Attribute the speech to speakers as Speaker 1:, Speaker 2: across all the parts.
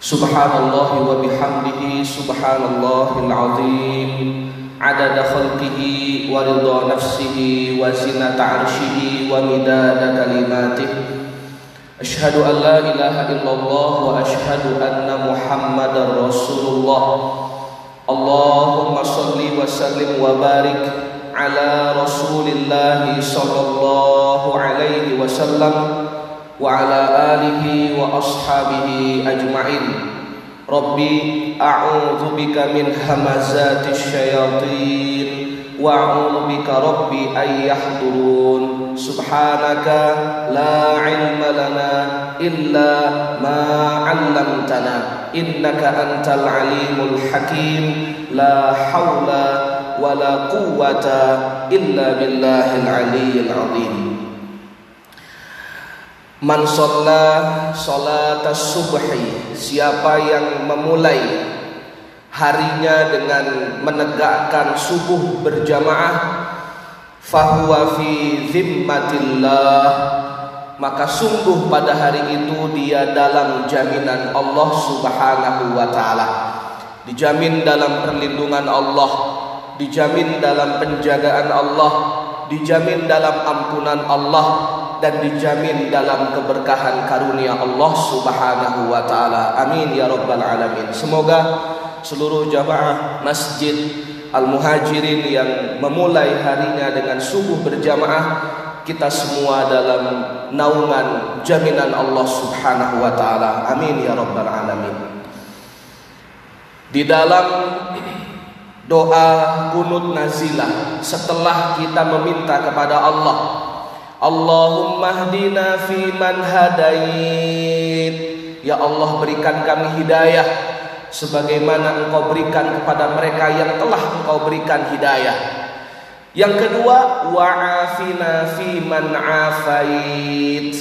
Speaker 1: سبحان الله وبحمده سبحان الله العظيم. عدد خلقه ورضا نفسه وزنة عرشه ومداد كلماته. أشهد أن لا إله إلا الله وأشهد أن محمدا رسول الله اللهم صل وسلم وبارك على رسول الله صلى الله عليه وسلم. وعلى آله وأصحابه أجمعين. ربي أعوذ بك من همزات الشياطين وأعوذ بك ربي أن يحضرون. سبحانك لا علم لنا إلا ما علمتنا إنك أنت العليم الحكيم. لا حول ولا قوة إلا بالله العلي العظيم. Man sholla subhi Siapa yang memulai harinya dengan menegakkan subuh berjamaah Fahuwa fi zimmatillah Maka sungguh pada hari itu dia dalam jaminan Allah subhanahu wa ta'ala. Dijamin dalam perlindungan Allah Dijamin dalam penjagaan Allah Dijamin dalam ampunan Allah dan dijamin dalam keberkahan karunia Allah Subhanahu wa taala. Amin ya rabbal alamin. Semoga seluruh jamaah Masjid Al-Muhajirin yang memulai harinya dengan subuh berjamaah kita semua dalam naungan jaminan Allah Subhanahu wa taala. Amin ya rabbal alamin. Di dalam doa kunut nazilah setelah kita meminta kepada Allah Allahumma hdina fi man hadait. Ya Allah berikan kami hidayah Sebagaimana engkau berikan kepada mereka yang telah engkau berikan hidayah. Yang kedua Wa'afina fi man afait.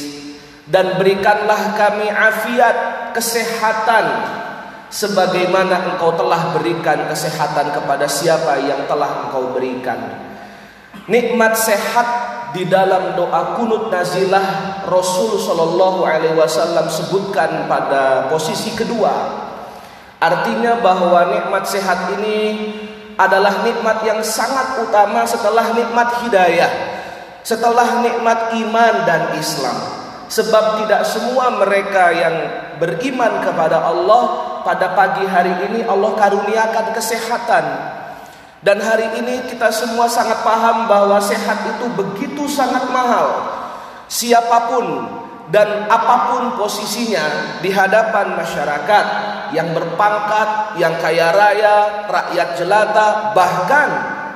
Speaker 1: Dan berikanlah kami afiat Kesehatan Sebagaimana engkau telah berikan kesehatan kepada siapa yang telah engkau berikan. Nikmat sehat di dalam doa kunut nazilah Rasul Shallallahu Alaihi Wasallam sebutkan pada posisi kedua. Artinya bahwa nikmat sehat ini adalah nikmat yang sangat utama setelah nikmat hidayah, setelah nikmat iman dan Islam. Sebab tidak semua mereka yang beriman kepada Allah pada pagi hari ini Allah karuniakan kesehatan dan hari ini kita semua sangat paham bahwa sehat itu begitu sangat mahal. Siapa pun dan apa pun posisinya di hadapan masyarakat yang berpangkat, yang kaya raya, rakyat jelata, bahkan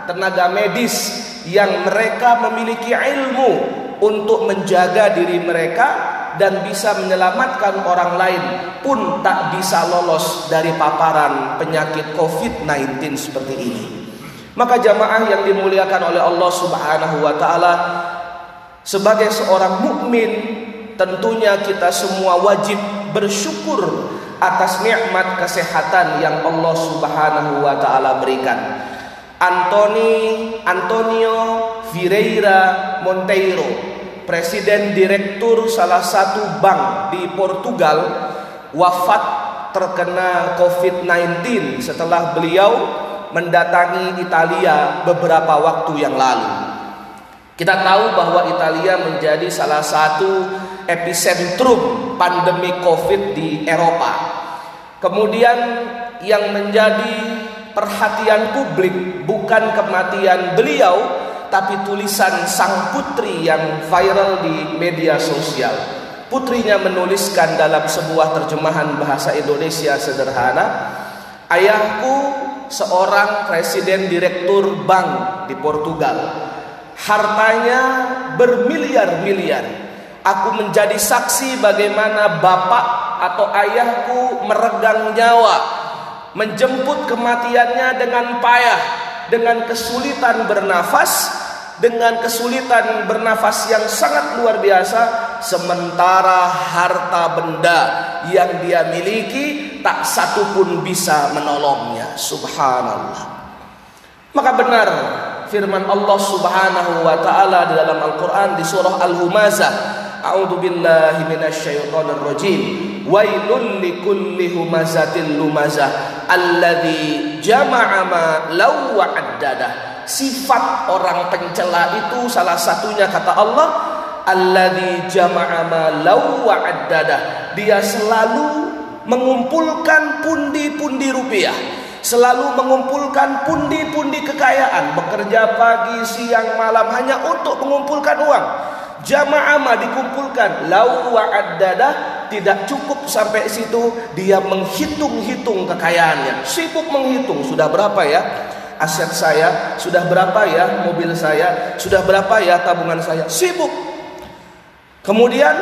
Speaker 1: tenaga medis yang mereka memiliki ilmu untuk menjaga diri mereka dan bisa menyelamatkan orang lain pun tak bisa lolos dari paparan penyakit COVID-19 seperti ini. Maka jamaah yang dimuliakan oleh Allah Subhanahu wa taala sebagai seorang mukmin tentunya kita semua wajib bersyukur atas nikmat kesehatan yang Allah Subhanahu wa taala berikan. Antoni Antonio Vieira Monteiro, presiden direktur salah satu bank di Portugal, wafat terkena COVID-19 setelah beliau mendatangi Italia beberapa waktu yang lalu. Kita tahu bahwa Italia menjadi salah satu epicentrum pandemi Covid di Eropa. Kemudian yang menjadi perhatian publik bukan kematian beliau, tapi tulisan sang putri yang viral di media sosial. Putrinya menuliskan dalam sebuah terjemahan bahasa Indonesia sederhana, "Ayahku seorang presiden direktur bank di Portugal. Hartanya bermiliar-miliar. Aku menjadi saksi bagaimana bapak atau ayahku meregang nyawa, menjemput kematiannya dengan payah, dengan kesulitan bernafas, dengan kesulitan bernafas yang sangat luar biasa, sementara harta benda yang dia miliki tak satu pun bisa menolongnya. Subhanallah. Maka benar firman Allah Subhanahu wa taala di dalam Al-Qur'an di surah Al-Humazah A'udzu billahi minasyaitonir rajim. Wailul likulli humazatil lumazah alladzi jama'a ma wa'addada. Sifat orang pencela itu salah satunya kata Allah alladzi jama'a ma wa'addada. Dia selalu mengumpulkan pundi-pundi rupiah selalu mengumpulkan pundi-pundi kekayaan, bekerja pagi, siang, malam hanya untuk mengumpulkan uang. Jamaah mah dikumpulkan, lau wa'addada tidak cukup sampai situ, dia menghitung-hitung kekayaannya. Sibuk menghitung sudah berapa ya aset saya, sudah berapa ya mobil saya, sudah berapa ya tabungan saya. Sibuk. Kemudian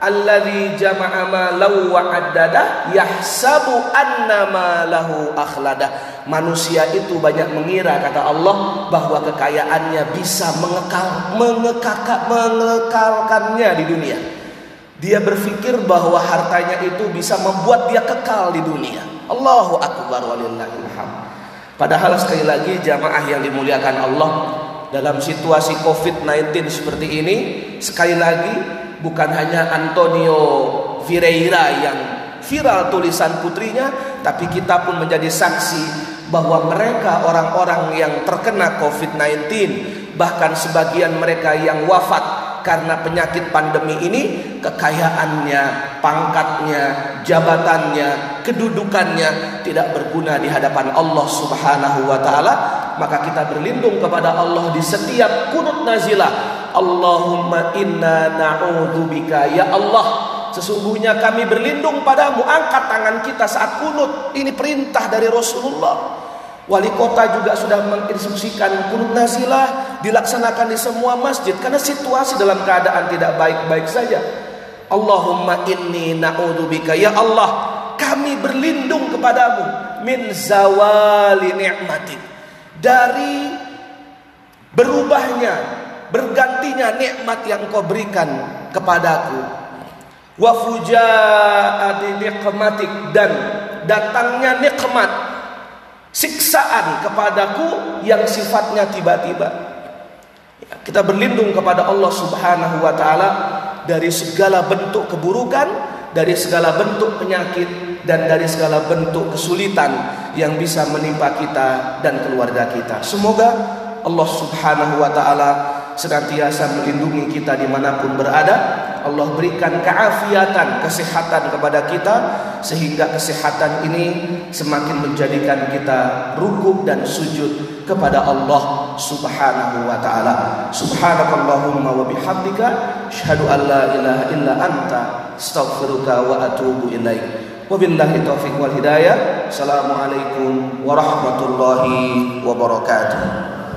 Speaker 1: alladzi jama'a ma law wa'addada yahsabu anna ma lahu akhlada. Manusia itu banyak mengira kata Allah bahwa kekayaannya bisa mengekal mengekakak mengekalkannya di dunia. Dia berpikir bahwa hartanya itu bisa membuat dia kekal di dunia. Allahu akbar walillahil Padahal sekali lagi jamaah yang dimuliakan Allah dalam situasi Covid-19 seperti ini sekali lagi bukan hanya Antonio Vieira yang viral tulisan putrinya, tapi kita pun menjadi saksi bahwa mereka orang-orang yang terkena COVID-19, bahkan sebagian mereka yang wafat karena penyakit pandemi ini, kekayaannya, pangkatnya, jabatannya, kedudukannya tidak berguna di hadapan Allah Subhanahu wa taala, maka kita berlindung kepada Allah di setiap kunut nazilah Allahumma inna na'udzubika ya Allah Sesungguhnya kami berlindung padamu Angkat tangan kita saat kunut. Ini perintah dari Rasulullah. Wali kota juga sudah menginstruksikan kunut nazilah dilaksanakan di semua masjid karena situasi dalam keadaan tidak baik-baik saja. Allahumma inni na'udzubika ya Allah, kami berlindung kepadamu min zawali ni'matik. Dari berubahnya bergantinya nikmat yang kau berikan kepadaku wa fujaati nikmatik dan datangnya nikmat siksaan kepadaku yang sifatnya tiba-tiba ya, kita berlindung kepada Allah Subhanahu wa taala dari segala bentuk keburukan dari segala bentuk penyakit dan dari segala bentuk kesulitan yang bisa menimpa kita dan keluarga kita. Semoga Allah Subhanahu wa taala senantiasa melindungi kita di mana pun berada. Allah berikan keafiatan, kesehatan kepada kita sehingga kesehatan ini semakin menjadikan kita rukuk dan sujud kepada Allah Subhanahu wa taala. Subhanakallahumma wa bihamdika asyhadu an la ilaha illa anta astaghfiruka wa atubu ilaik. Wabillahi taufiq wal hidayah. Assalamualaikum warahmatullahi wabarakatuh.